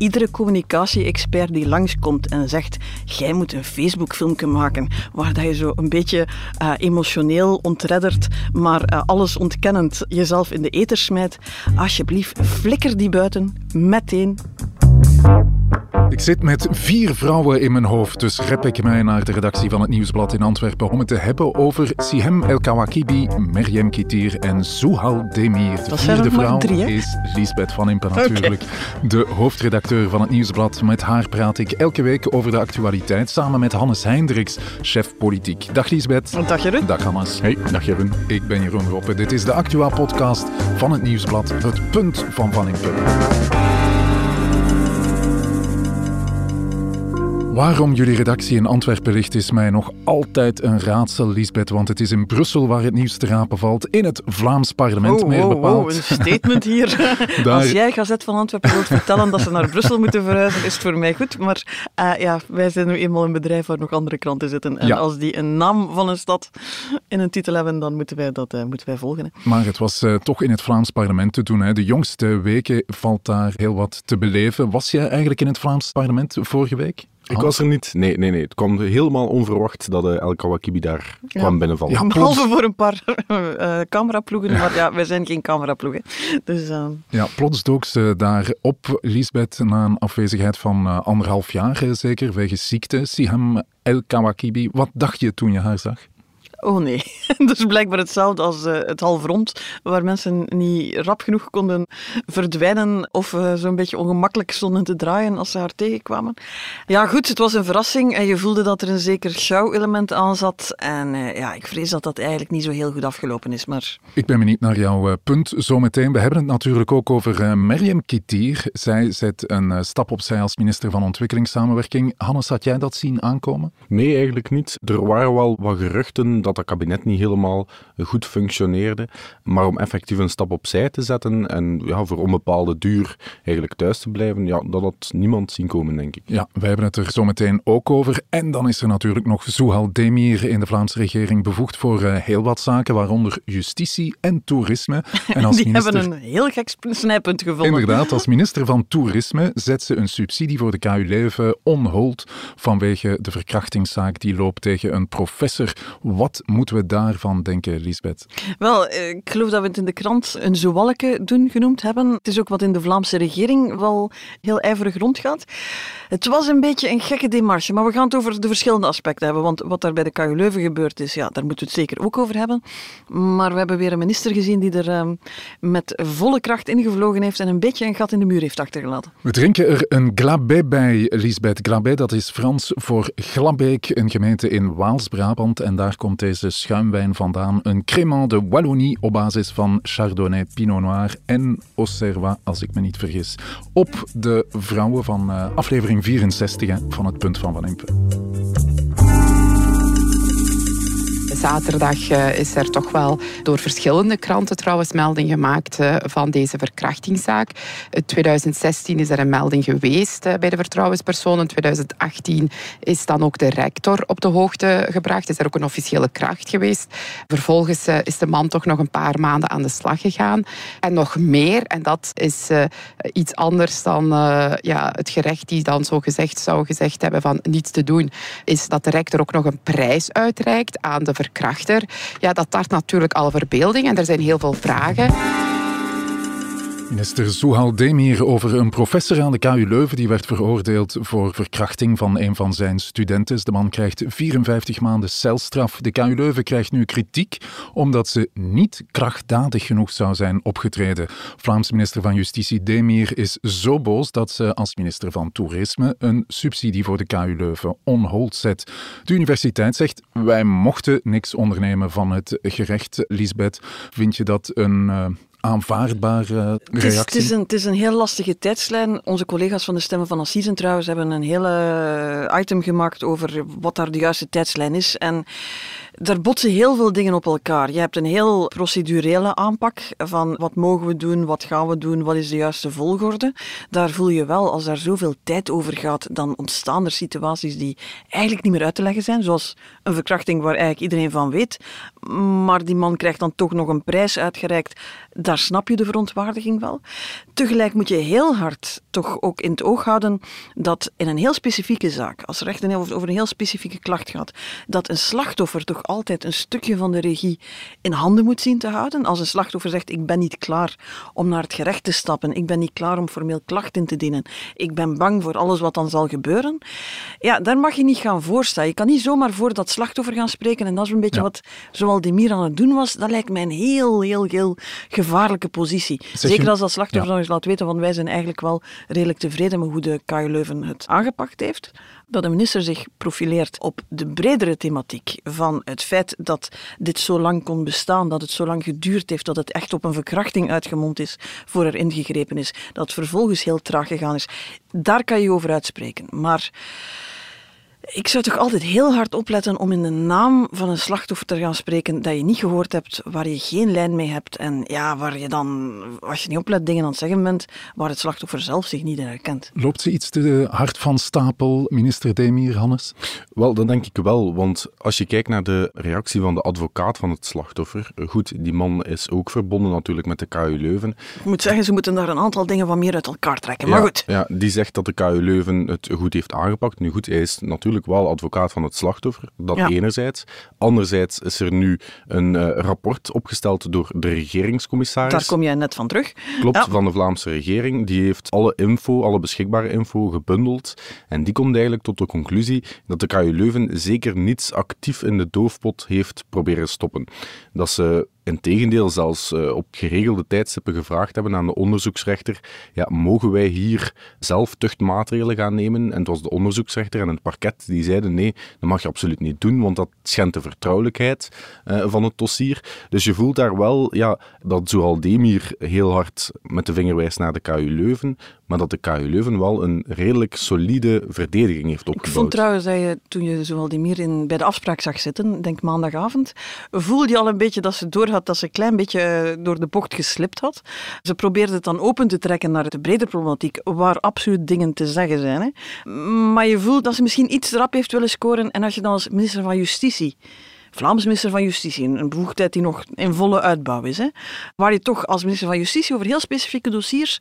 iedere communicatie-expert die langskomt en zegt jij moet een Facebook-filmpje maken waar dat je zo een beetje uh, emotioneel ontredderd, maar uh, alles ontkennend jezelf in de eter smijt, alsjeblieft, flikker die buiten meteen. Ik zit met vier vrouwen in mijn hoofd, dus rep ik mij naar de redactie van het Nieuwsblad in Antwerpen om het te hebben over Sihem El Kawakibi, Meriem Kitir en Souhal Demir. De vierde vrouw drie, is Lisbeth van Impen natuurlijk, de hoofdredacteur van het Nieuwsblad. Met haar praat ik elke week over de actualiteit samen met Hannes Heindriks, chef politiek. Dag Lisbeth. Dag Jeroen. Dag Hannes. Hey, dag Jeroen. Ik ben Jeroen Roppe. Dit is de Actua-podcast van het Nieuwsblad, het punt van Van Impen. Waarom jullie redactie in Antwerpen ligt, is mij nog altijd een raadsel, Lisbeth. Want het is in Brussel waar het nieuws te rapen valt. In het Vlaams parlement, oh, meer oh, bepaald. Oh, een statement hier. Daar... Als jij Gazet van Antwerpen wilt vertellen dat ze naar Brussel moeten verhuizen, is het voor mij goed. Maar uh, ja, wij zijn nu eenmaal een bedrijf waar nog andere kranten zitten. En ja. als die een naam van een stad in een titel hebben, dan moeten wij dat uh, moeten wij volgen. Hè. Maar het was uh, toch in het Vlaams parlement te doen. Hè. De jongste weken valt daar heel wat te beleven. Was jij eigenlijk in het Vlaams parlement vorige week? Ik was er niet. Nee, nee, nee. Het kwam helemaal onverwacht dat uh, El Kawakibi daar ja. kwam binnenvallen. Ja, behalve voor een paar uh, cameraploegen, maar ja, wij zijn geen cameraploegen. Dus, uh... Ja, plots dook ze daar op, Lisbeth, na een afwezigheid van anderhalf jaar zeker, wegens ziekte. Siham El Kawakibi. Wat dacht je toen je haar zag? Oh nee, dus blijkbaar hetzelfde als uh, het half rond, waar mensen niet rap genoeg konden verdwijnen of uh, zo'n beetje ongemakkelijk stonden te draaien als ze haar tegenkwamen. Ja goed, het was een verrassing en je voelde dat er een zeker show-element aan zat. En uh, ja, ik vrees dat dat eigenlijk niet zo heel goed afgelopen is, maar... Ik ben benieuwd naar jouw punt zometeen. We hebben het natuurlijk ook over Meriem Kitir. Zij zet een stap opzij als minister van Ontwikkelingssamenwerking. Hannes, had jij dat zien aankomen? Nee, eigenlijk niet. Er waren wel wat geruchten dat dat kabinet niet helemaal goed functioneerde. Maar om effectief een stap opzij te zetten en ja, voor onbepaalde duur eigenlijk thuis te blijven, ja, dat had niemand zien komen, denk ik. Ja, wij hebben het er zo meteen ook over. En dan is er natuurlijk nog Souhal Demir in de Vlaamse regering bevoegd voor uh, heel wat zaken, waaronder justitie en toerisme. En als Die minister... hebben een heel gek snijpunt gevonden. Inderdaad, als minister van Toerisme zet ze een subsidie voor de KU Leuven on hold vanwege de verkrachtingszaak die loopt tegen een professor. Wat moeten we daarvan denken, Lisbeth? Wel, ik geloof dat we het in de krant een zowalke doen genoemd hebben. Het is ook wat in de Vlaamse regering wel heel ijverig rondgaat. Het was een beetje een gekke demarche, maar we gaan het over de verschillende aspecten hebben. Want wat daar bij de KU Leuven gebeurd is, ja, daar moeten we het zeker ook over hebben. Maar we hebben weer een minister gezien die er um, met volle kracht ingevlogen heeft en een beetje een gat in de muur heeft achtergelaten. We drinken er een glabé bij, Lisbeth. Glabé, dat is Frans voor Glabeek, een gemeente in Waals-Brabant. En daar komt deze schuimwijn vandaan. Een crémant de Wallonie op basis van Chardonnay, Pinot Noir en Auxerrois, als ik me niet vergis. Op de vrouwen van uh, aflevering 64 van het Punt van Van Impen. Zaterdag uh, is er toch wel door verschillende kranten trouwens melding gemaakt uh, van deze verkrachtingszaak. In 2016 is er een melding geweest bij de vertrouwenspersoon. In 2018 is dan ook de rector op de hoogte gebracht. Is er ook een officiële kracht geweest. Vervolgens is de man toch nog een paar maanden aan de slag gegaan. En nog meer, en dat is iets anders dan ja, het gerecht die dan zo gezegd zou gezegd hebben van niets te doen, is dat de rector ook nog een prijs uitreikt aan de Ja, dat tart natuurlijk al verbeelding en er zijn heel veel vragen. Minister Souhal Demir over een professor aan de KU Leuven die werd veroordeeld voor verkrachting van een van zijn studenten. De man krijgt 54 maanden celstraf. De KU Leuven krijgt nu kritiek omdat ze niet krachtdadig genoeg zou zijn opgetreden. Vlaams minister van Justitie Demir is zo boos dat ze als minister van Toerisme een subsidie voor de KU Leuven on hold zet. De universiteit zegt wij mochten niks ondernemen van het gerecht. Lisbeth, vind je dat een uh, aanvaardbare reactie? Het is, het, is een, het is, een, heel lastige tijdslijn. Onze collega's van de Stemmen van Assisen trouwens hebben een hele item gemaakt over wat daar de juiste tijdslijn is. En Daar botsen heel veel dingen op elkaar. Je hebt een heel procedurele aanpak van wat mogen we doen, wat gaan we doen, wat is de juiste volgorde. Daar voel je wel, als daar zoveel tijd over gaat, dan ontstaan er situaties die eigenlijk niet meer uit te leggen zijn, zoals een verkrachting waar eigenlijk iedereen van weet, maar die man krijgt dan toch nog een prijs uitgereikt. Daar snap je de verontwaardiging wel. Tegelijk moet je heel hard toch ook in het oog houden dat in een heel specifieke zaak, als echt een, over een heel specifieke klacht gaat, dat een slachtoffer toch altijd een stukje van de regie in handen moet zien te houden. Als een slachtoffer zegt, ik ben niet klaar om naar het gerecht te stappen, ik ben niet klaar om formeel klacht in te dienen, ik ben bang voor alles wat dan zal gebeuren, ja, daar mag je niet gaan voorstaan. Je kan niet zomaar voor dat slachtoffer gaan spreken en dat is een beetje wat zoal Demir aan het doen was. Dat lijkt mij een heel, heel, heel gevaarlijke positie. Zeker als dat slachtoffer ja. nog eens laat weten van wij zijn eigenlijk wel redelijk tevreden met hoe de KU Leuven het aangepakt heeft dat de minister zich profileert op de bredere thematiek van het feit dat dit zo lang kon bestaan, dat het zo lang geduurd heeft, dat het echt op een verkrachting uitgemond is voor er ingegrepen is, dat het vervolgens heel traag gegaan is. Daar kan je over uitspreken. Maar ik zou toch altijd heel hard opletten om in de naam van een slachtoffer te gaan spreken dat je niet gehoord hebt, waar je geen lijn mee hebt en ja, waar je dan, als je niet oplet, dingen aan het zeggen bent waar het slachtoffer zelf zich niet in herkent. Loopt ze iets te hard van stapel, minister Demir, Hannes? Wel, dat denk ik wel, want als je kijkt naar de reactie van de advocaat van het slachtoffer, goed, die man is ook verbonden natuurlijk met de KU Leuven. Ik moet zeggen, ze moeten daar een aantal dingen van meer uit elkaar trekken, maar ja, goed. Ja, die zegt dat de KU Leuven het goed heeft aangepakt. Nu goed, hij is natuurlijk wel advocaat van het slachtoffer, dat ja. enerzijds. Anderzijds is er nu een uh, rapport opgesteld door de regeringscommissaris. Daar kom jij net van terug. Klopt, ja. van de Vlaamse regering. Die heeft alle info, alle beschikbare info gebundeld. En die komt eigenlijk tot de conclusie dat de KU Leuven zeker niets actief in de doofpot heeft proberen stoppen. Dat ze Integendeel, zelfs uh, op geregelde tijdstippen gevraagd hebben aan de onderzoeksrechter: ja, mogen wij hier zelf tuchtmaatregelen gaan nemen? En het was de onderzoeksrechter en het parket die zeiden: nee, dat mag je absoluut niet doen, want dat schendt de vertrouwelijkheid uh, van het dossier. Dus je voelt daar wel ja, dat Zoal Demir heel hard met de vinger wijst naar de KU Leuven, maar dat de KU Leuven wel een redelijk solide verdediging heeft opgebouwd. Ik vond trouwens dat je, toen je Zoal Demir in, bij de afspraak zag zitten, denk maandagavond, voelde je al een beetje dat ze door dat ze een klein beetje door de bocht geslipt had. Ze probeerde het dan open te trekken naar de brede problematiek, waar absoluut dingen te zeggen zijn. Hè. Maar je voelt dat ze misschien iets erop heeft willen scoren. En als je dan als minister van Justitie Vlaams minister van Justitie, een bevoegdheid die nog in volle uitbouw is, hè, waar je toch als minister van Justitie over heel specifieke dossiers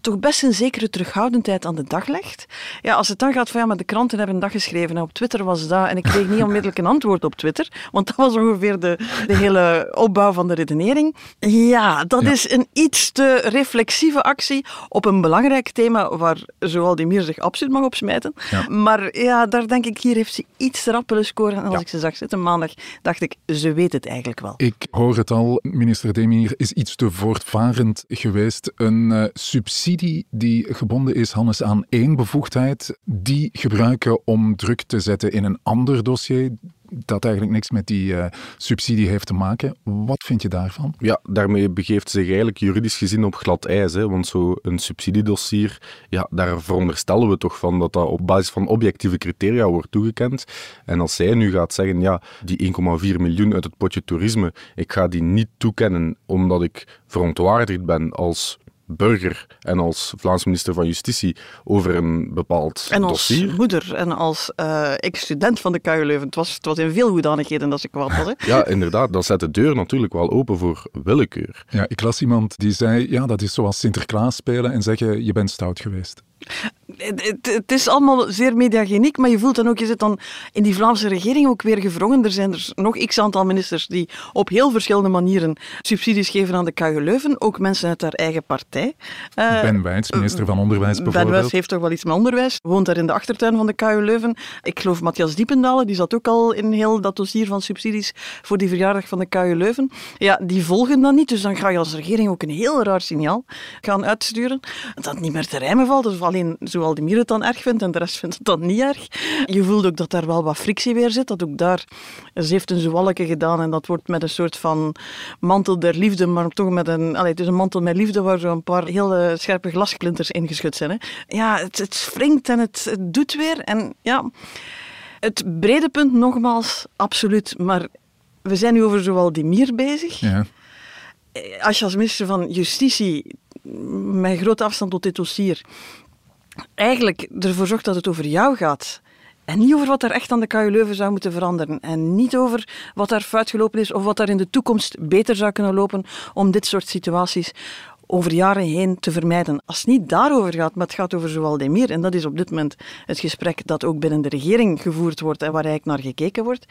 toch best een zekere terughoudendheid aan de dag legt. Ja, als het dan gaat van ja, maar de kranten hebben een dag geschreven en op Twitter was dat en ik kreeg niet onmiddellijk een antwoord op Twitter, want dat was ongeveer de, de hele opbouw van de redenering. Ja, dat ja. is een iets te reflexieve actie op een belangrijk thema waar zoal die Mier zich absoluut mag opsmijten. Ja. Maar ja, daar denk ik, hier heeft ze iets te rap willen scoren. En als ja. ik ze zag zitten maandag, dacht ik, ze weet het eigenlijk wel. Ik hoor het al, minister Demir is iets te voortvarend geweest. Een uh, subsidie die gebonden is, Hannes, aan één bevoegdheid, die gebruiken om druk te zetten in een ander dossier dat eigenlijk niks met die uh, subsidie heeft te maken. Wat vind je daarvan? Ja, daarmee begeeft zich eigenlijk juridisch gezien op glad ijs. Hè? Want zo'n subsidiedossier, ja, daar veronderstellen we toch van dat dat op basis van objectieve criteria wordt toegekend. En als zij nu gaat zeggen, ja, die 1,4 miljoen uit het potje toerisme, ik ga die niet toekennen omdat ik verontwaardigd ben als burger en als Vlaams minister van Justitie over een bepaald en als dossier. moeder en als uh, ex-student van de KU Leuven. Het was, het was in veel hoedanigheden dat ze kwaad was. Hè? Ja, inderdaad. Dat zet de deur natuurlijk wel open voor willekeur. Ja, ik las iemand die zei, ja, dat is zoals Sinterklaas spelen en zeggen, je bent stout geweest. Het, het, is allemaal zeer mediageniek, maar je voelt dan ook, je zit dan in die Vlaamse regering ook weer gevrongen. Er zijn er nog x aantal ministers die op heel verschillende manieren subsidies geven aan de KU Leuven. Ook mensen uit haar eigen partij. Uh, ben Wijts, minister van Onderwijs bijvoorbeeld. Ben Wijts heeft toch wel iets met onderwijs. Woont daar in de achtertuin van de KU Leuven. Ik geloof Matthias Diependalen, die zat ook al in heel dat dossier van subsidies voor die verjaardag van de KU Leuven. Ja, die volgen dan niet, dus dan ga je als regering ook een heel raar signaal gaan uitsturen. Dat het niet meer te rijmen valt. Dus alleen die Mier het dan erg vindt en de rest vindt het dan niet erg. Je voelt ook dat daar wel wat frictie weer zit. Dat ook daar, ze heeft een zowalke gedaan en dat wordt met een soort van mantel der liefde, maar toch met een, allee, het is een mantel met liefde waar zo een paar hele scherpe glasklinters ingeschud zijn. Hè. Ja, het, het wringt en het, het doet weer. En ja, het brede punt nogmaals, absoluut. Maar we zijn nu over zowel Demir bezig. Ja. Eh, Als je als minister van Justitie met grote afstand tot dit dossier eigenlijk ervoor zorgt dat het over jou gaat. En niet over wat er echt aan de KU Leuven zou moeten veranderen. En niet over wat daar fout gelopen is of wat daar in de toekomst beter zou kunnen lopen om dit soort situaties over jaren heen te vermijden. Als het niet daarover gaat, maar het gaat over zowel Demir, en dat is op dit moment het gesprek dat ook binnen de regering gevoerd wordt en waar eigenlijk naar gekeken wordt,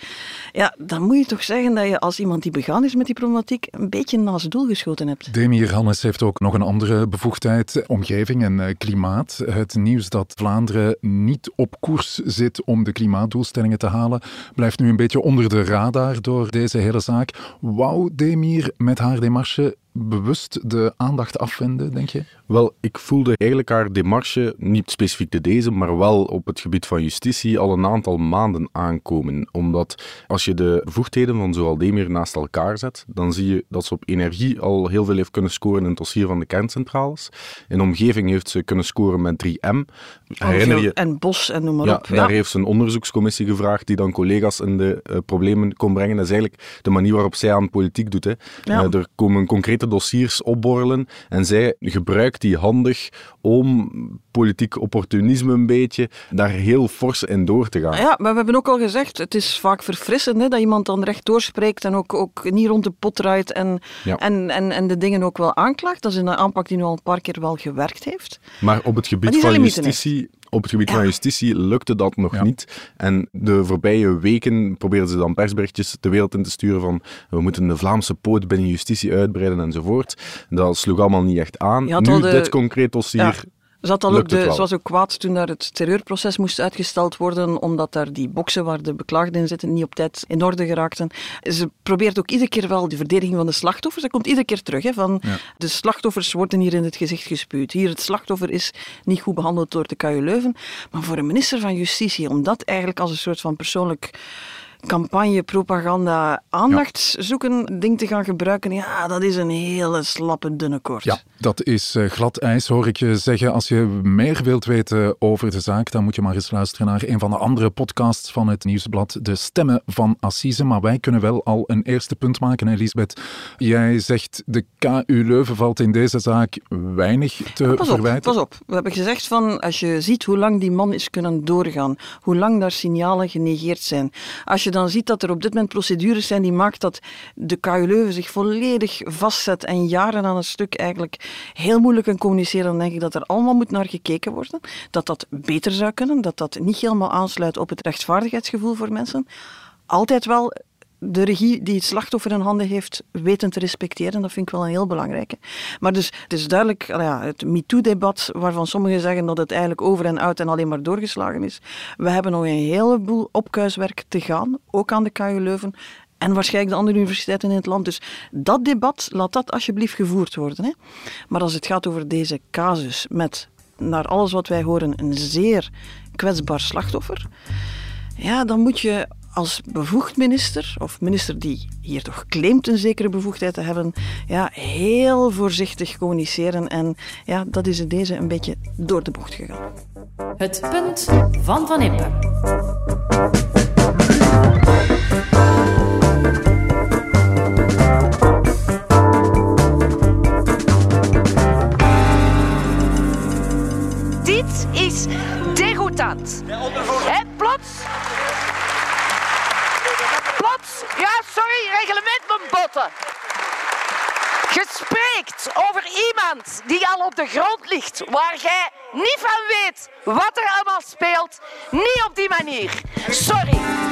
ja, dan moet je toch zeggen dat je als iemand die begaan is met die problematiek een beetje naast doel geschoten hebt. Demir Hannes heeft ook nog een andere bevoegdheid, omgeving en eh, klimaat. Het nieuws dat Vlaanderen niet op koers zit om de klimaatdoelstellingen te halen, blijft nu een beetje onder de radar door deze hele zaak. Wou Demir met haar demarche bewust de aandacht afwenden, denk je? Wel, ik voelde eigenlijk haar demarche, niet specifiek de deze, maar wel op het gebied van justitie, al een aantal maanden aankomen. Omdat als je de bevoegdheden van zowel Demir naast elkaar zet, dan zie je dat ze op energie al heel veel heeft kunnen scoren in het dossier van de kerncentrales. In omgeving heeft ze kunnen scoren met 3M. Herinner je... En Bos en noem maar Ja, op. daar heeft ze een onderzoekscommissie gevraagd die dan collega's in de eh, problemen kon brengen. Dat is eigenlijk de manier waarop zij aan politiek doet. Hè. Ja. Eh, er komen concrete dossiers opborrelen en zij gebruikt die handig om politiek opportunisme een beetje daar heel fors in door te gaan. Ja, maar we hebben ook al gezegd, het is vaak verfrissend hè, dat iemand dan recht doorspreekt en ook, ook niet rond de pot draait en, Ja. en, en, en de dingen ook wel aanklaagt. Dat is een aanpak die nu al een paar keer wel gewerkt heeft. Maar op het gebied van justitie, op het gebied Ja. van justitie lukte dat nog Ja. niet. En de voorbije weken probeerden ze dan persberichtjes de wereld in te sturen van we moeten de Vlaamse poot binnen justitie uitbreiden enzovoort. Dat sloeg allemaal niet echt aan. Nu de- dit concreet dossier. Zat al ook de, ze was ook kwaad toen daar het terreurproces moest uitgesteld worden, omdat daar die boksen waar de beklaagden in zitten niet op tijd in orde geraakten. Ze probeert ook iedere keer wel de verdediging van de slachtoffers. Dat komt iedere keer terug. Hè, van Ja. De slachtoffers worden hier in het gezicht gespuwd. Hier, het slachtoffer is niet goed behandeld door de KU Leuven. Maar voor een minister van Justitie, om dat eigenlijk als een soort van persoonlijk campagne, propaganda, aandacht zoeken ding te gaan gebruiken, ja, dat is een hele slappe, dunne koord. Ja, dat is eh, glad ijs, hoor ik je zeggen. Als je meer wilt weten over de zaak, dan moet je maar eens luisteren naar een van de andere podcasts van het Nieuwsblad, De Stemmen van Assise. Maar wij kunnen wel al een eerste punt maken, hè, Lisbeth. Jij zegt, de KU Leuven valt in deze zaak weinig te Pas op, verwijten. pas op. We hebben gezegd van, als je ziet hoe lang die man is kunnen doorgaan, hoe lang daar signalen genegeerd zijn. Als je dan ziet dat er op dit moment procedures zijn die maakt dat de KU Leuven zich volledig vastzet en jaren aan een stuk eigenlijk heel moeilijk kan communiceren, dan denk ik dat er allemaal moet naar gekeken worden. Dat dat beter zou kunnen, dat dat niet helemaal aansluit op het rechtvaardigheidsgevoel voor mensen. Altijd wel de regie die het slachtoffer in handen heeft weten te respecteren. Dat vind ik wel een heel belangrijke. Maar dus het is duidelijk, ja, het MeToo-debat, waarvan sommigen zeggen dat het eigenlijk over en uit en alleen maar doorgeslagen is. We hebben nog een heleboel opkuiswerk te gaan, ook aan de KU Leuven. En waarschijnlijk de andere universiteiten in het land. Dus dat debat, laat dat alsjeblieft gevoerd worden. Hè. Maar als het gaat over deze casus met, naar alles wat wij horen, een zeer kwetsbaar slachtoffer. Ja, dan moet je als bevoegd minister, of minister die hier toch claimt een zekere bevoegdheid te hebben, ja, heel voorzichtig communiceren. En ja, dat is in deze een beetje door de bocht gegaan. Het punt van Van Impe. Dit is degoutant. Hè, plots. Ja, sorry, reglement mijn botten. Je spreekt over iemand die al op de grond ligt, waar jij niet van weet wat er allemaal speelt. Niet op die manier. Sorry.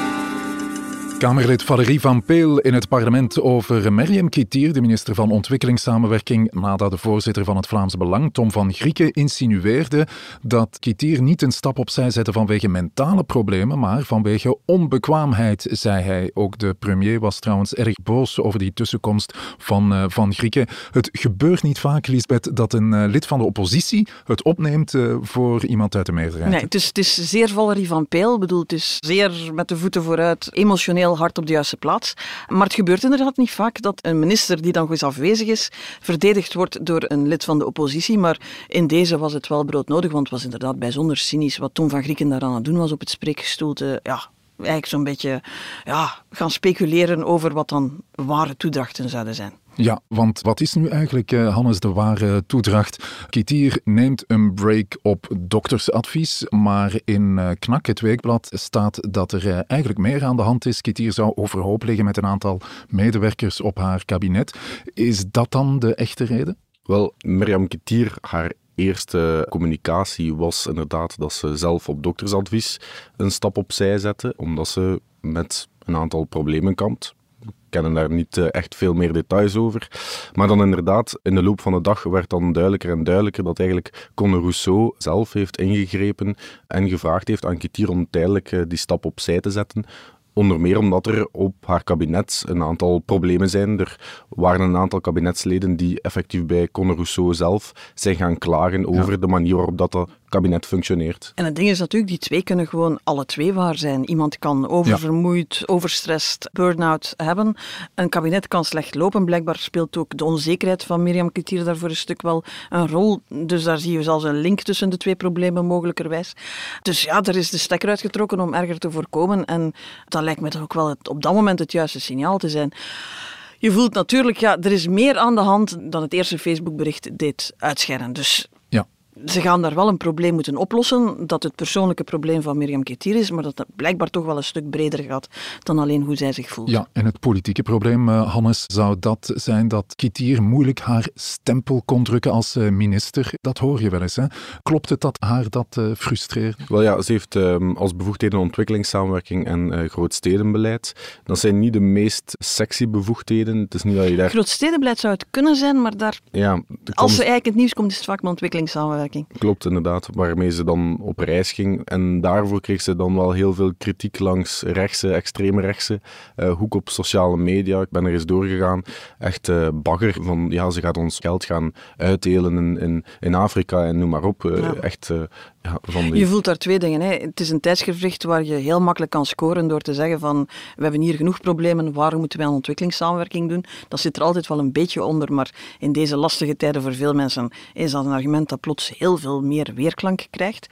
Kamerlid Valerie Van Peel in het parlement over Meriem Kitier, de minister van Ontwikkelingssamenwerking, nadat de voorzitter van het Vlaams Belang, Tom van Grieken, insinueerde dat Kitier niet een stap opzij zette vanwege mentale problemen, maar vanwege onbekwaamheid, zei hij. Ook de premier was trouwens erg boos over die tussenkomst van eh, Van Grieken. Het gebeurt niet vaak, Lisbeth, dat een eh, lid van de oppositie het opneemt eh, voor iemand uit de meerderheid. Nee, het is, het is zeer Valerie van Peel. Ik bedoel, het is zeer met de voeten vooruit, emotioneel hard op de juiste plaats. Maar het gebeurt inderdaad niet vaak dat een minister die dan eens afwezig is, verdedigd wordt door een lid van de oppositie. Maar in deze was het wel broodnodig, want het was inderdaad bijzonder cynisch wat Tom van Grieken daar aan het doen was op het spreekgestoelte. Ja, eigenlijk zo'n beetje ja, gaan speculeren over wat dan ware toedrachten zouden zijn. Ja, want wat is nu eigenlijk, eh, Hannes, de ware toedracht? Kitier neemt een break op doktersadvies, maar in uh, Knak, het weekblad, staat dat er uh, eigenlijk meer aan de hand is. Kitier zou overhoop liggen met een aantal medewerkers op haar kabinet. Is dat dan de echte reden? Wel, Mirjam Kitier, haar eerste communicatie was inderdaad dat ze zelf op doktersadvies een stap opzij zette, omdat ze met een aantal problemen kampt kennen daar niet eh, echt veel meer details over. Maar dan inderdaad, in de loop van de dag werd dan duidelijker en duidelijker dat eigenlijk Conor Rousseau zelf heeft ingegrepen en gevraagd heeft aan Kitier om tijdelijk eh, die stap opzij te zetten, Onder meer omdat er op haar kabinet een aantal problemen zijn. Er waren een aantal kabinetsleden die effectief bij Conor Rousseau zelf zijn gaan klagen over de manier waarop dat, dat kabinet functioneert. En het ding is natuurlijk, die twee kunnen gewoon alle twee waar zijn. Iemand kan oververmoeid, overstrest, burn-out hebben. Een kabinet kan slecht lopen. Blijkbaar speelt ook de onzekerheid van Mirjam Kitier daarvoor een stuk wel een rol. Dus daar zie je zelfs een link tussen de twee problemen mogelijkerwijs. Dus ja, er is de stekker uitgetrokken om erger te voorkomen. En dat lijkt me toch ook wel het, op dat moment het juiste signaal te zijn. Je voelt natuurlijk, ja, er is meer aan de hand dan het eerste Facebookbericht deed uitschijnen. Dus ze gaan daar wel een probleem moeten oplossen, dat het persoonlijke probleem van Mirjam Ketir is, maar dat het blijkbaar toch wel een stuk breder gaat dan alleen hoe zij zich voelt. Ja, en het politieke probleem, eh, Hannes, zou dat zijn dat Ketir moeilijk haar stempel kon drukken als eh, minister. Dat hoor je wel eens, hè? Klopt het dat haar dat uh, frustreert? Wel ja, ze heeft ehm, als bevoegdheden ontwikkelingssamenwerking en grootstedenbeleid. Dat zijn niet de meest sexy bevoegdheden. Het is niet dat je daar... Grootstedenbeleid zou het kunnen zijn, maar daar... Ja, als ze eigenlijk het nieuws komt, is het vaak met ontwikkelingssamenwerking. Klopt, inderdaad. Waarmee ze dan op reis ging. En daarvoor kreeg ze dan wel heel veel kritiek langs rechtse, extreme rechtse uh, hoek op sociale media. Ik ben er eens doorgegaan. Echt uh, bagger van, ja, ze gaat ons geld gaan uitdelen in, in, in Afrika en noem maar op. Uh, Echt ja, van die... Je voelt daar twee dingen. Hè. Het is een tijdsgevricht waar je heel makkelijk kan scoren door te zeggen van, we hebben hier genoeg problemen, waarom moeten wij een ontwikkelingssamenwerking doen? Dat zit er altijd wel een beetje onder, maar in deze lastige tijden voor veel mensen is dat een argument dat plots heel veel meer weerklank krijgt.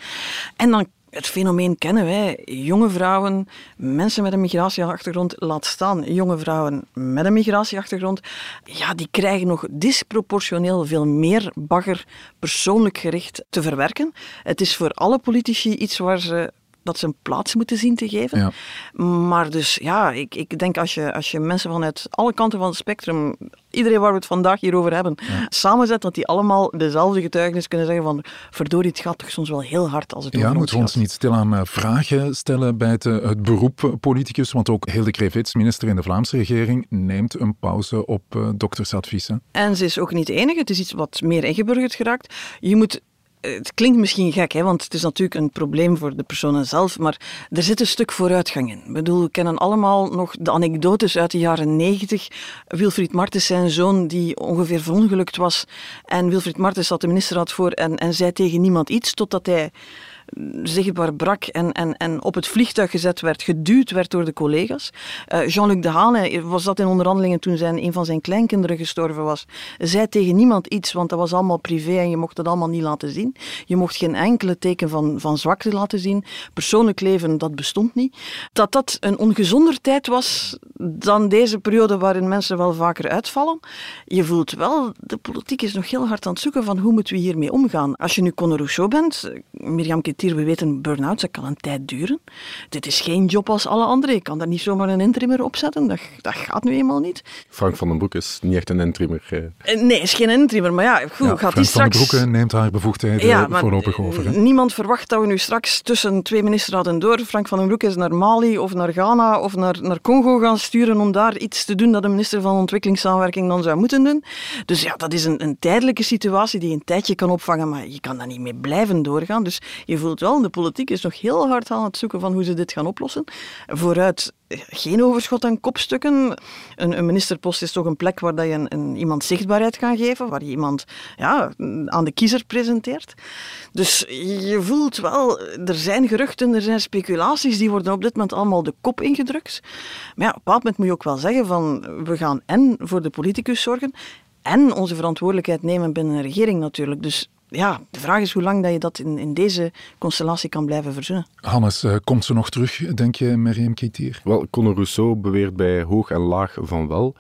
En dan het fenomeen kennen wij. Jonge vrouwen, mensen met een migratieachtergrond, laat staan jonge vrouwen met een migratieachtergrond, ja, die krijgen nog disproportioneel veel meer bagger persoonlijk gericht te verwerken. Het is voor alle politici iets waar ze dat ze een plaats moeten zien te geven. Ja. Maar dus ja, ik, ik denk als je, als je mensen vanuit alle kanten van het spectrum, iedereen waar we het vandaag hier over hebben, samenzet, dat die allemaal dezelfde getuigenis kunnen zeggen van verdorie, het gaat toch soms wel heel hard als het ja, over Ja, moeten we ons niet stilaan uh, vragen stellen bij het, uh, het beroep politicus, want ook Hilde Krevits, minister in de Vlaamse regering, neemt een pauze op doktersadviezen. En ze is ook niet de enige, het is iets wat meer ingeburgerd geraakt. Je moet het klinkt misschien gek, hè, want het is natuurlijk een probleem voor de personen zelf, maar er zit een stuk vooruitgang in. Ik bedoel, we kennen allemaal nog de anekdotes uit de jaren negentig. Wilfried Martens, zijn zoon, die ongeveer verongelukt was. En Wilfried Martens zat de ministerraad voor en, en zei tegen niemand iets, totdat hij zichtbaar brak en, en, en op het vliegtuig gezet werd, geduwd werd door de collega's. Uh, Jean-Luc Dehane was dat in onderhandelingen toen zijn, een van zijn kleinkinderen gestorven was. Zei tegen niemand iets, want dat was allemaal privé en je mocht het allemaal niet laten zien. Je mocht geen enkele teken van, van zwakte laten zien. Persoonlijk leven, dat bestond niet. Dat dat een ongezonder tijd was dan deze periode waarin mensen wel vaker uitvallen. Je voelt wel, de politiek is nog heel hard aan het zoeken van hoe moeten we hiermee omgaan. Als je nu Conor Rousseau bent, Mirjam we weten, burn-out, dat kan een tijd duren. Dit is geen job als alle andere. Ik kan daar niet zomaar een intrimmer op zetten. Dat, dat gaat nu eenmaal niet. Frank van den Broek is niet echt een intrimmer. Eh. eh nee, is geen intrimmer. Maar ja, goed, gaat Frank die straks... van den Broek neemt haar bevoegdheden ja, voorlopig over. Hè? Niemand verwacht dat we nu straks tussen twee ministerraden door Frank van den Broek is naar Mali of naar Ghana of naar, naar Congo gaan sturen om daar iets te doen dat de minister van Ontwikkelingssamenwerking dan zou moeten doen. Dus ja, dat is een, een tijdelijke situatie die een tijdje kan opvangen, maar je kan daar niet mee blijven doorgaan. Dus je voelt wel, de politiek is nog heel hard aan het zoeken van hoe ze dit gaan oplossen. Vooruit geen overschot aan kopstukken. Een, een, ministerpost is toch een plek waar dat je een, iemand zichtbaarheid kan geven, waar je iemand ja, aan de kiezer presenteert. Dus je voelt wel, er zijn geruchten, er zijn speculaties, die worden op dit moment allemaal de kop ingedrukt. Maar ja, op een bepaald moment moet je ook wel zeggen van, we gaan en voor de politicus zorgen, en onze verantwoordelijkheid nemen binnen een regering natuurlijk. Dus ja, de vraag is hoe lang dat je dat in, in deze constellatie kan blijven verzinnen. Hannes, uh, komt ze nog terug, denk je, Miriam Kitier? Wel, Conor Rousseau beweert bij hoog en laag van wel.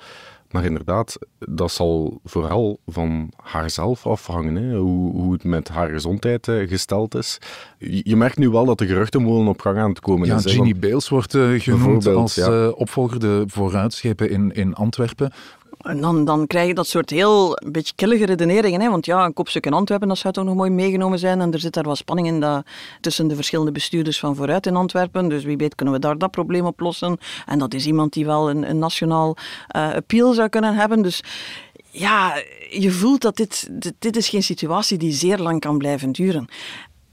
Maar inderdaad, dat zal vooral van haarzelf afhangen, hè? Hoe, hoe het met haar gezondheid uh, gesteld is. Je, je, merkt nu wel dat de geruchtenmolen op gang aan het komen ja, is. Ginny Beels wordt uh, genoemd als ja. uh, opvolger de vooruitschepen in, in Antwerpen. En dan, dan krijg je dat soort heel een beetje killige redeneringen. Hè? Want ja, een kopstuk in Antwerpen, dat zou toch nog mooi meegenomen zijn. En er zit daar wat spanning in dat, tussen de verschillende bestuurders van vooruit in Antwerpen. Dus wie weet kunnen we daar dat probleem oplossen. En dat is iemand die wel een, een nationaal uh, appeal zou kunnen hebben. Dus ja, je voelt dat dit, dit, dit is geen situatie die zeer lang kan blijven duren.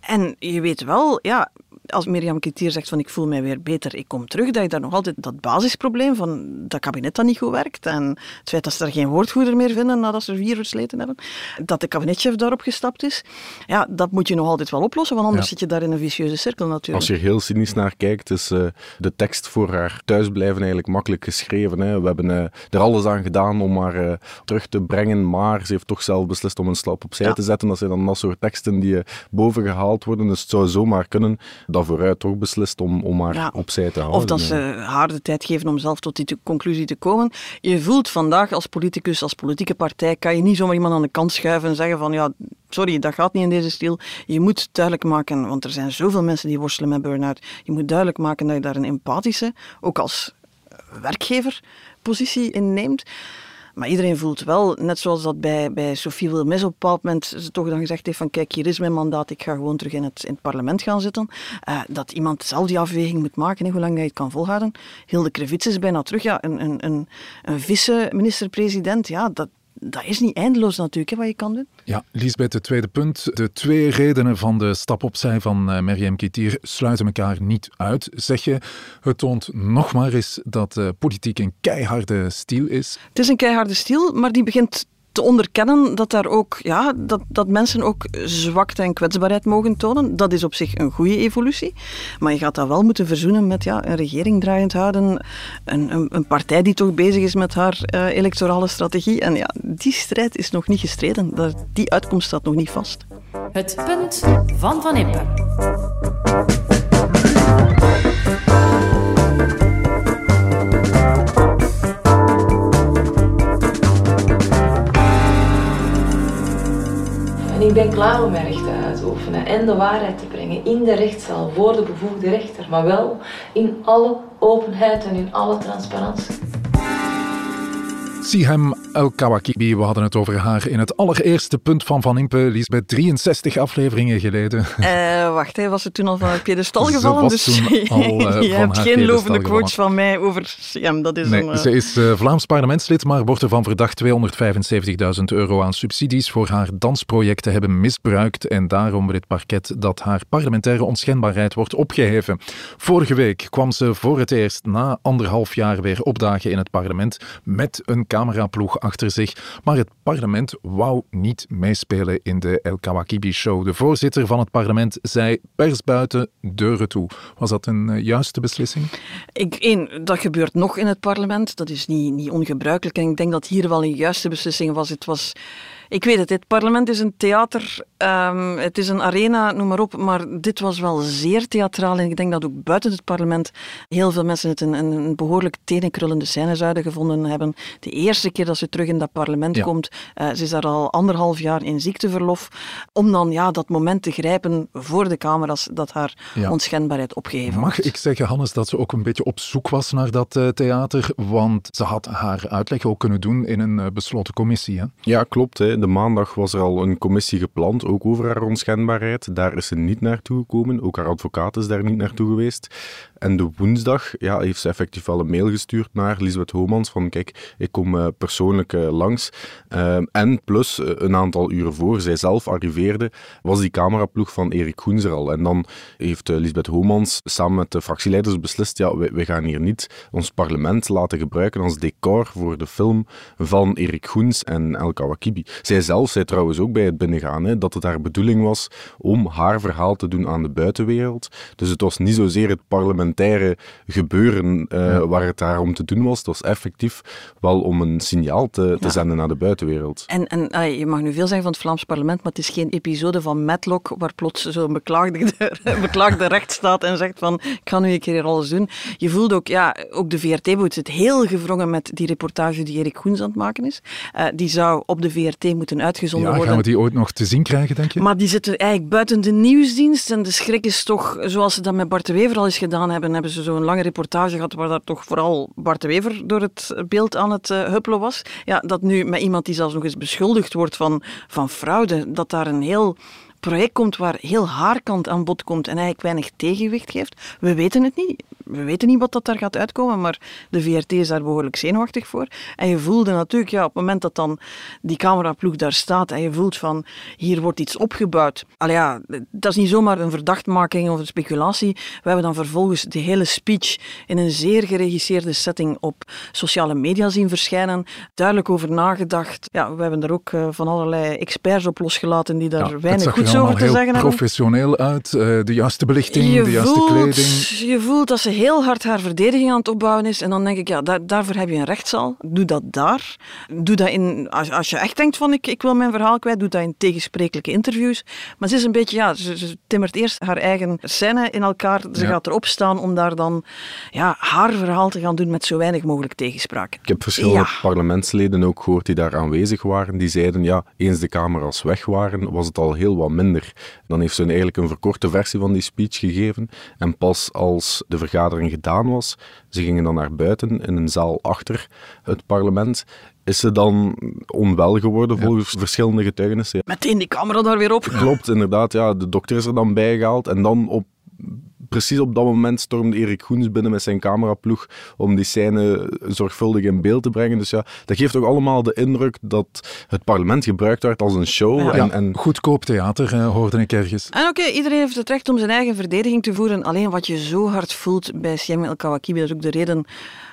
En je weet wel, ja, als Mirjam Kitier zegt van ik voel mij weer beter, ik kom terug, dat je daar nog altijd dat basisprobleem van dat kabinet dat niet goed werkt en het feit dat ze daar geen woordvoerder meer vinden nadat ze vier versleten hebben, dat de kabinetchef daarop gestapt is, ja, dat moet je nog altijd wel oplossen, want anders ja. zit je daar in een vicieuze cirkel natuurlijk. Als je heel cynisch naar kijkt, is uh, de tekst voor haar thuisblijven eigenlijk makkelijk geschreven. Hè. We hebben uh, er alles aan gedaan om haar uh, terug te brengen, maar ze heeft toch zelf beslist om een slap opzij ja. te zetten. Dat zijn dan dat soort teksten die boven gehaald worden, dus het zou zomaar kunnen dat vooruit toch beslist om, om haar ja. opzij te houden. Of dat ze haar de tijd geven om zelf tot die conclusie te komen. Je voelt vandaag als politicus, als politieke partij, kan je niet zomaar iemand aan de kant schuiven en zeggen van ja, sorry, dat gaat niet in deze stil. Je moet duidelijk maken, want er zijn zoveel mensen die worstelen met burn-out. Je moet duidelijk maken dat je daar een empathische, ook als werkgever, positie in neemt. Maar iedereen voelt wel, net zoals dat bij, bij Sophie Wilmes op een bepaald moment ze toch dan gezegd heeft van kijk, hier is mijn mandaat, ik ga gewoon terug in het, in het parlement gaan zitten. Uh, dat iemand zelf die afweging moet maken, hoe lang hij het kan volhouden. Hilde Krevits is bijna terug. Ja, een, een, een, een vice-minister-president, ja, dat, dat is niet eindeloos natuurlijk, hè, wat je kan doen. Ja, Lisbeth, het tweede punt. De twee redenen van de stap opzij van uh, Meriem Kitier sluiten elkaar niet uit. Zeg je, het toont nog maar eens dat uh, politiek een keiharde stiel is? Het is een keiharde stiel, maar die begint te onderkennen dat, daar ook, ja, dat, dat mensen ook zwakte en kwetsbaarheid mogen tonen. Dat is op zich een goede evolutie. Maar je gaat dat wel moeten verzoenen met ja, een regering draaiend houden. Een, een, een partij die toch bezig is met haar uh, electorale strategie. En ja, die strijd is nog niet gestreden. Die uitkomst staat nog niet vast. Het punt van Van Impe. Ik ben klaar om mijn rechten uit te oefenen en de waarheid te brengen in de rechtszaal voor de bevoegde rechter, maar wel in alle openheid en in alle transparantie. Sihem El-Kawakibi, we hadden het over haar in het allereerste punt van Van Impe, Lisbeth, 63 afleveringen geleden. Uh, wacht, hij was er toen al van het piedestal gevallen, dus al, uh, je hebt geen lovende quotes van mij over Sihem. Dat is nee, een, uh... Ze is Vlaams parlementslid, maar wordt ervan verdacht 275.000 euro aan subsidies voor haar dansproject te hebben misbruikt en daarom wil het parket dat haar parlementaire onschendbaarheid wordt opgeheven. Vorige week kwam ze voor het eerst na anderhalf jaar weer opdagen in het parlement met een cameraploeg achter zich. Maar het parlement wou niet meespelen in de El Kawakibi-show. De voorzitter van het parlement zei pers buiten, deuren toe. Was dat een uh, juiste beslissing? Ik, dat gebeurt nog in het parlement. Dat is niet, niet ongebruikelijk. En ik denk dat hier wel een juiste beslissing was. Het was... Ik weet het, het parlement is een theater, um, het is een arena, noem maar op, maar dit was wel zeer theatraal en ik denk dat ook buiten het parlement heel veel mensen het een, een, behoorlijk tenenkrullende scène zouden gevonden hebben. De eerste keer dat ze terug in dat parlement ja. komt, uh, ze is daar al anderhalf jaar in ziekteverlof, om dan ja, dat moment te grijpen voor de camera's dat haar ja. onschendbaarheid opgeheven Mag wordt. ik zeggen, Hannes, dat ze ook een beetje op zoek was naar dat uh, theater, want ze had haar uitleg ook kunnen doen in een uh, besloten commissie. Hè? Ja, klopt. Hè. De maandag was er al een commissie gepland, ook over haar onschendbaarheid. Daar is ze niet naartoe gekomen. Ook haar advocaat is daar niet naartoe geweest. En de woensdag ja, heeft ze effectief wel een mail gestuurd naar Lisbeth Homans van kijk, ik kom uh, persoonlijk uh, langs. Uh, en plus, uh, een aantal uren voor zij zelf arriveerde, was die cameraploeg van Erik Goens er al. En dan heeft Lisbeth Homans samen met de fractieleiders beslist, ja, wij, gaan hier niet ons parlement laten gebruiken als decor voor de film van Erik Goens en El Kawakibi. Zij zelf zei trouwens ook bij het binnengaan hè, dat het haar bedoeling was om haar verhaal te doen aan de buitenwereld. Dus het was niet zozeer het parlementaire gebeuren uh, waar het daar om te doen was. Het was effectief wel om een signaal te, te zenden naar de buitenwereld. En, en je mag nu veel zeggen van het Vlaams parlement, maar het is geen episode van Matlock waar plots zo'n beklaagde, beklaagde recht staat en zegt van ik ga nu een keer alles doen. Je voelt ook, ja, ook de VRT moet het heel gevrongen met die reportage die Erik Goens aan het maken is. Uh, die zou op de VRT moeten uitgezonden ja, worden. Gaan we die ooit nog te zien krijgen, denk je? Maar die zitten eigenlijk buiten de nieuwsdienst en de schrik is toch, zoals ze dat met Bart de Wever al eens gedaan hebben, hebben ze zo'n lange reportage gehad waar daar toch vooral Bart de Wever door het beeld aan het uh, huppelen was. Ja, dat nu met iemand die zelfs nog eens beschuldigd wordt van, van fraude, dat daar een heel project komt waar heel haarkant aan bod komt en eigenlijk weinig tegenwicht geeft. We weten het niet. We weten niet wat dat daar gaat uitkomen, maar de VRT is daar behoorlijk zenuwachtig voor. En je voelde natuurlijk, ja, op het moment dat dan die cameraploeg daar staat en je voelt van, hier wordt iets opgebouwd. Al ja, dat is niet zomaar een verdachtmaking of een speculatie. We hebben dan vervolgens de hele speech in een zeer geregisseerde setting op sociale media zien verschijnen. Duidelijk over nagedacht. Ja, we hebben er ook uh, van allerlei experts op losgelaten die daar ja, weinig goeds over te zeggen hebben. professioneel uit, uh, de juiste belichting, je de juiste voelt, kleding. Je voelt dat ze heel hard haar verdediging aan het opbouwen is. En dan denk ik, ja, daar, daarvoor heb je een rechtszaal. Doe dat daar. Doe dat in, als, als je echt denkt van ik, ik wil mijn verhaal kwijt, doe dat in tegensprekelijke interviews. Maar ze is een beetje, ja, ze, ze timmert eerst haar eigen scène in elkaar. Ze Ja. gaat erop staan om daar dan ja, haar verhaal te gaan doen met zo weinig mogelijk tegenspraak. Ik heb verschillende Ja. parlementsleden ook gehoord die daar aanwezig waren. Die zeiden, ja, eens de camera's weg waren, was het al heel wat minder. Dan heeft ze eigenlijk een verkorte versie van die speech gegeven. En pas als de vergadering gedaan was, ze gingen dan naar buiten in een zaal achter het parlement, is ze dan onwel geworden volgens verschillende getuigenissen. Meteen die camera daar weer op. Klopt, inderdaad. Ja, de dokter is er dan bijgehaald. En dan op, precies op dat moment stormde Erik Goens binnen met zijn cameraploeg om die scène zorgvuldig in beeld te brengen. Dus ja, dat geeft ook allemaal de indruk dat het parlement gebruikt werd als een show. Ja. En, en goedkoop theater, eh, hoorde ik ergens. En oké, iedereen heeft het recht om zijn eigen verdediging te voeren. Alleen wat je zo hard voelt bij Siem El Kawakibi, dat is ook de reden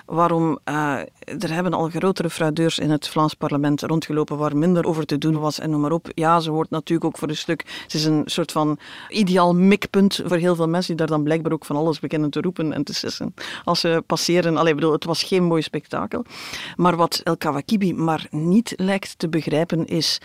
waarom eh, er hebben al grotere fraudeurs in het Vlaams parlement rondgelopen waar minder over te doen was en noem maar op. Ja, ze wordt natuurlijk ook voor een stuk, ze is een soort van ideaal mikpunt voor heel veel mensen die daar dan blijkbaar ook van alles beginnen te roepen en te sissen als ze passeren. Allee, bedoel, het was geen mooi spektakel. Maar wat El Kawakibi maar niet lijkt te begrijpen is,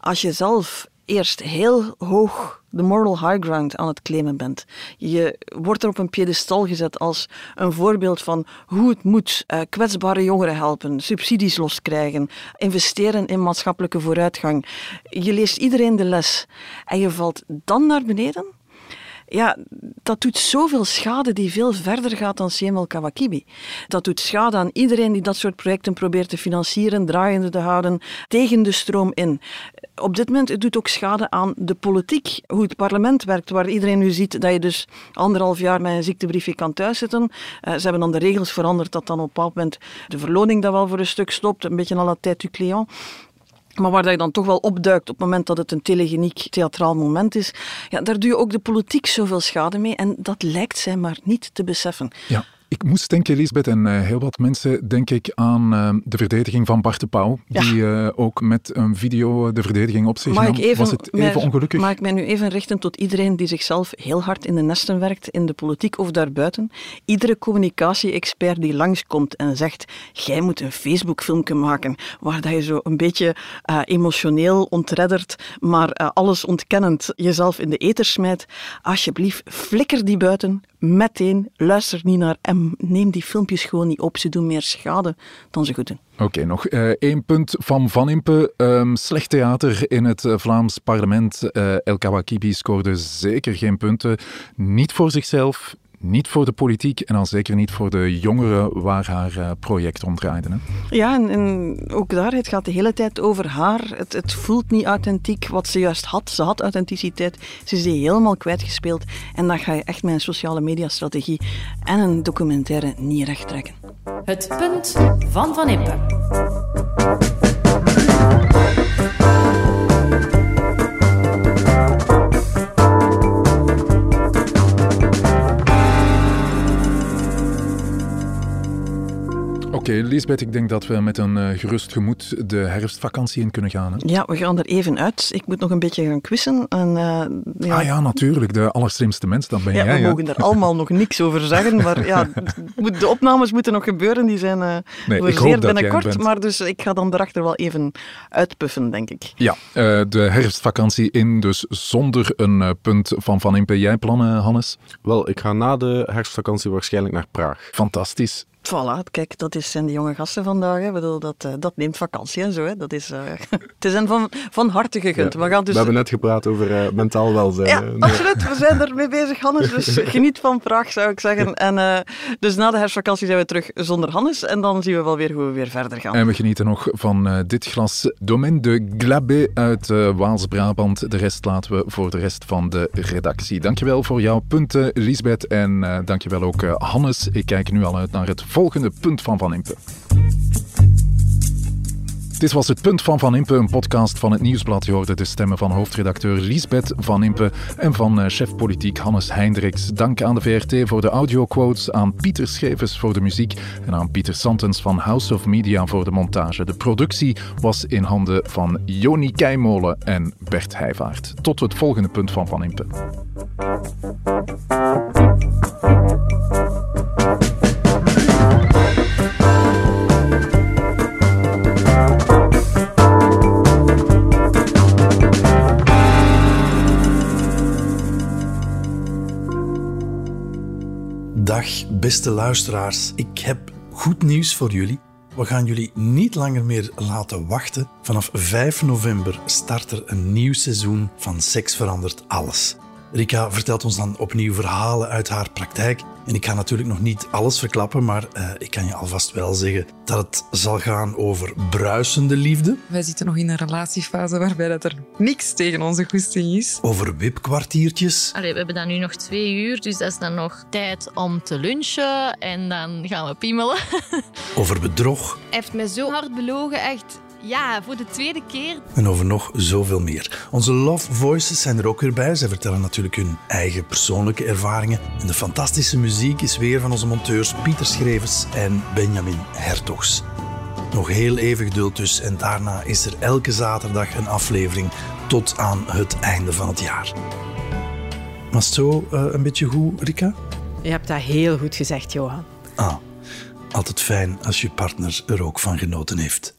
als je zelf eerst heel hoog de moral high ground aan het claimen bent. Je wordt er op een piedestal gezet als een voorbeeld van hoe het moet. eh, kwetsbare jongeren helpen, subsidies loskrijgen, investeren in maatschappelijke vooruitgang. Je leest iedereen de les en je valt dan naar beneden ja, dat doet zoveel schade die veel verder gaat dan CML Kawakibi. Dat doet schade aan iedereen die dat soort projecten probeert te financieren, draaiende te houden, tegen de stroom in. Op dit moment het doet ook schade aan de politiek, hoe het parlement werkt, waar iedereen nu ziet dat je dus anderhalf jaar met een ziektebriefje kan thuiszitten. Eh, ze hebben dan de regels veranderd dat dan op een bepaald moment de verloning dat wel voor een stuk stopt, een beetje à la tête du client. Maar waar je dan toch wel opduikt op het moment dat het een telegeniek theatraal moment is, ja, daar doe je ook de politiek zoveel schade mee. En dat lijkt zij maar niet te beseffen. Ja. Ik moest denken, Elisabeth, en eh, heel wat mensen, denk ik aan eh, de verdediging van Bart de Pauw, Ja. die eh, ook met een video de verdediging op zich Mag nam. ik even, Was het even mij- ongelukkig? Mag ik mij nu even richten tot iedereen die zichzelf heel hard in de nesten werkt, in de politiek of daarbuiten? Iedere communicatie-expert die langskomt en zegt, jij moet een Facebook-filmpje maken, waar dat je zo een beetje eh, emotioneel ontredderd, maar alles ontkennend jezelf in de eter smijt. Alsjeblieft, flikker die buiten, meteen, luister niet naar en neem die filmpjes gewoon niet op. Ze doen meer schade dan ze goed doen. Oké, nog eh, één punt van Van Impe. Ehm, slecht theater in het eh, Vlaams parlement. Eh, El Kawakibi scoorde zeker geen punten. Niet voor zichzelf, niet voor de politiek en al zeker niet voor de jongeren waar haar eh, project om draaide. Hè? Ja, en, en ook daar, het gaat de hele tijd over haar. Het, het voelt niet authentiek wat ze juist had. Ze had authenticiteit. Ze is die helemaal kwijtgespeeld. En dan ga je echt met een sociale mediastrategie en een documentaire niet recht trekken. Het punt van Van Impe. Oké, Lisbeth, ik denk dat we met een uh, gerust gemoed de herfstvakantie in kunnen gaan. Hè? Ja, we gaan er even uit. Ik moet nog een beetje gaan quizzen. En, uh, ja. Ah ja, natuurlijk. De allerslimste mens, dat ben ja, jij. We mogen er allemaal nog niks over zeggen, maar ja, de opnames moeten nog gebeuren. Die zijn uh, nee, binnenkort. Maar dus ik ga dan erachter wel even uitpuffen, denk ik. Ja, de herfstvakantie in, dus zonder een punt van Van Impe. Jij plannen, Hannes? Wel, ik ga na de herfstvakantie waarschijnlijk naar Praag. Fantastisch. Voilà, kijk, dat is, zijn de jonge gasten vandaag. Hè. Bedoel, dat, uh, dat neemt vakantie en zo. Hè. Dat is, uh, het is een van, van harte gegund. Ja, we, gaan dus... we hebben net gepraat over uh, mentaal welzijn. Ja, absoluut. We zijn ermee bezig, Hannes. Dus geniet van Praag, zou ik zeggen. En, dus na de herfstvakantie zijn we terug zonder Hannes. En dan zien we wel weer hoe we weer verder gaan. En we genieten nog van dit glas Domaine de Glabé uit Waals-Brabant. De rest laten we voor de rest van de redactie. Dankjewel voor jouw punten, Lisbeth. En dankjewel ook, Hannes. Ik kijk nu al uit naar het volgende punt van Van Impe. Dit was het Punt van Van Impe, een podcast van het Nieuwsblad. Je hoorde de stemmen van hoofdredacteur Liesbeth Van Impe en van uh, chef politiek Hannes Heindriks. Dank aan de VRT voor de audioquotes, aan Pieter Schevers voor de muziek en aan Pieter Santens van House of Media voor de montage. De productie was in handen van Joni Keimolen en Bert Heijvaart. Tot het volgende Punt van Van Impe. Dag, beste luisteraars. Ik heb goed nieuws voor jullie. We gaan jullie niet langer meer laten wachten. Vanaf 5 november start er een nieuw seizoen van Seks verandert alles. Rika vertelt ons dan opnieuw verhalen uit haar praktijk. En ik ga natuurlijk nog niet alles verklappen, maar uh, ik kan je alvast wel zeggen dat het zal gaan over bruisende liefde. Wij zitten nog in een relatiefase waarbij dat er niks tegen onze goesting is. Over wipkwartiertjes. Allee, we hebben dan nu nog twee uur, dus dat is dan nog tijd om te lunchen en dan gaan we piemelen. over bedrog. Hij heeft me zo hard belogen, echt ja, voor de tweede keer. En over nog zoveel meer. Onze Love Voices zijn er ook weer bij. Zij vertellen natuurlijk hun eigen persoonlijke ervaringen. En de fantastische muziek is weer van onze monteurs Pieter Schrevens en Benjamin Hertogs. Nog heel even geduld dus en daarna is er elke zaterdag een aflevering tot aan het einde van het jaar. Was het zo uh, een beetje goed, Rika? Je hebt dat heel goed gezegd, Johan. Ah, altijd fijn als je partner er ook van genoten heeft.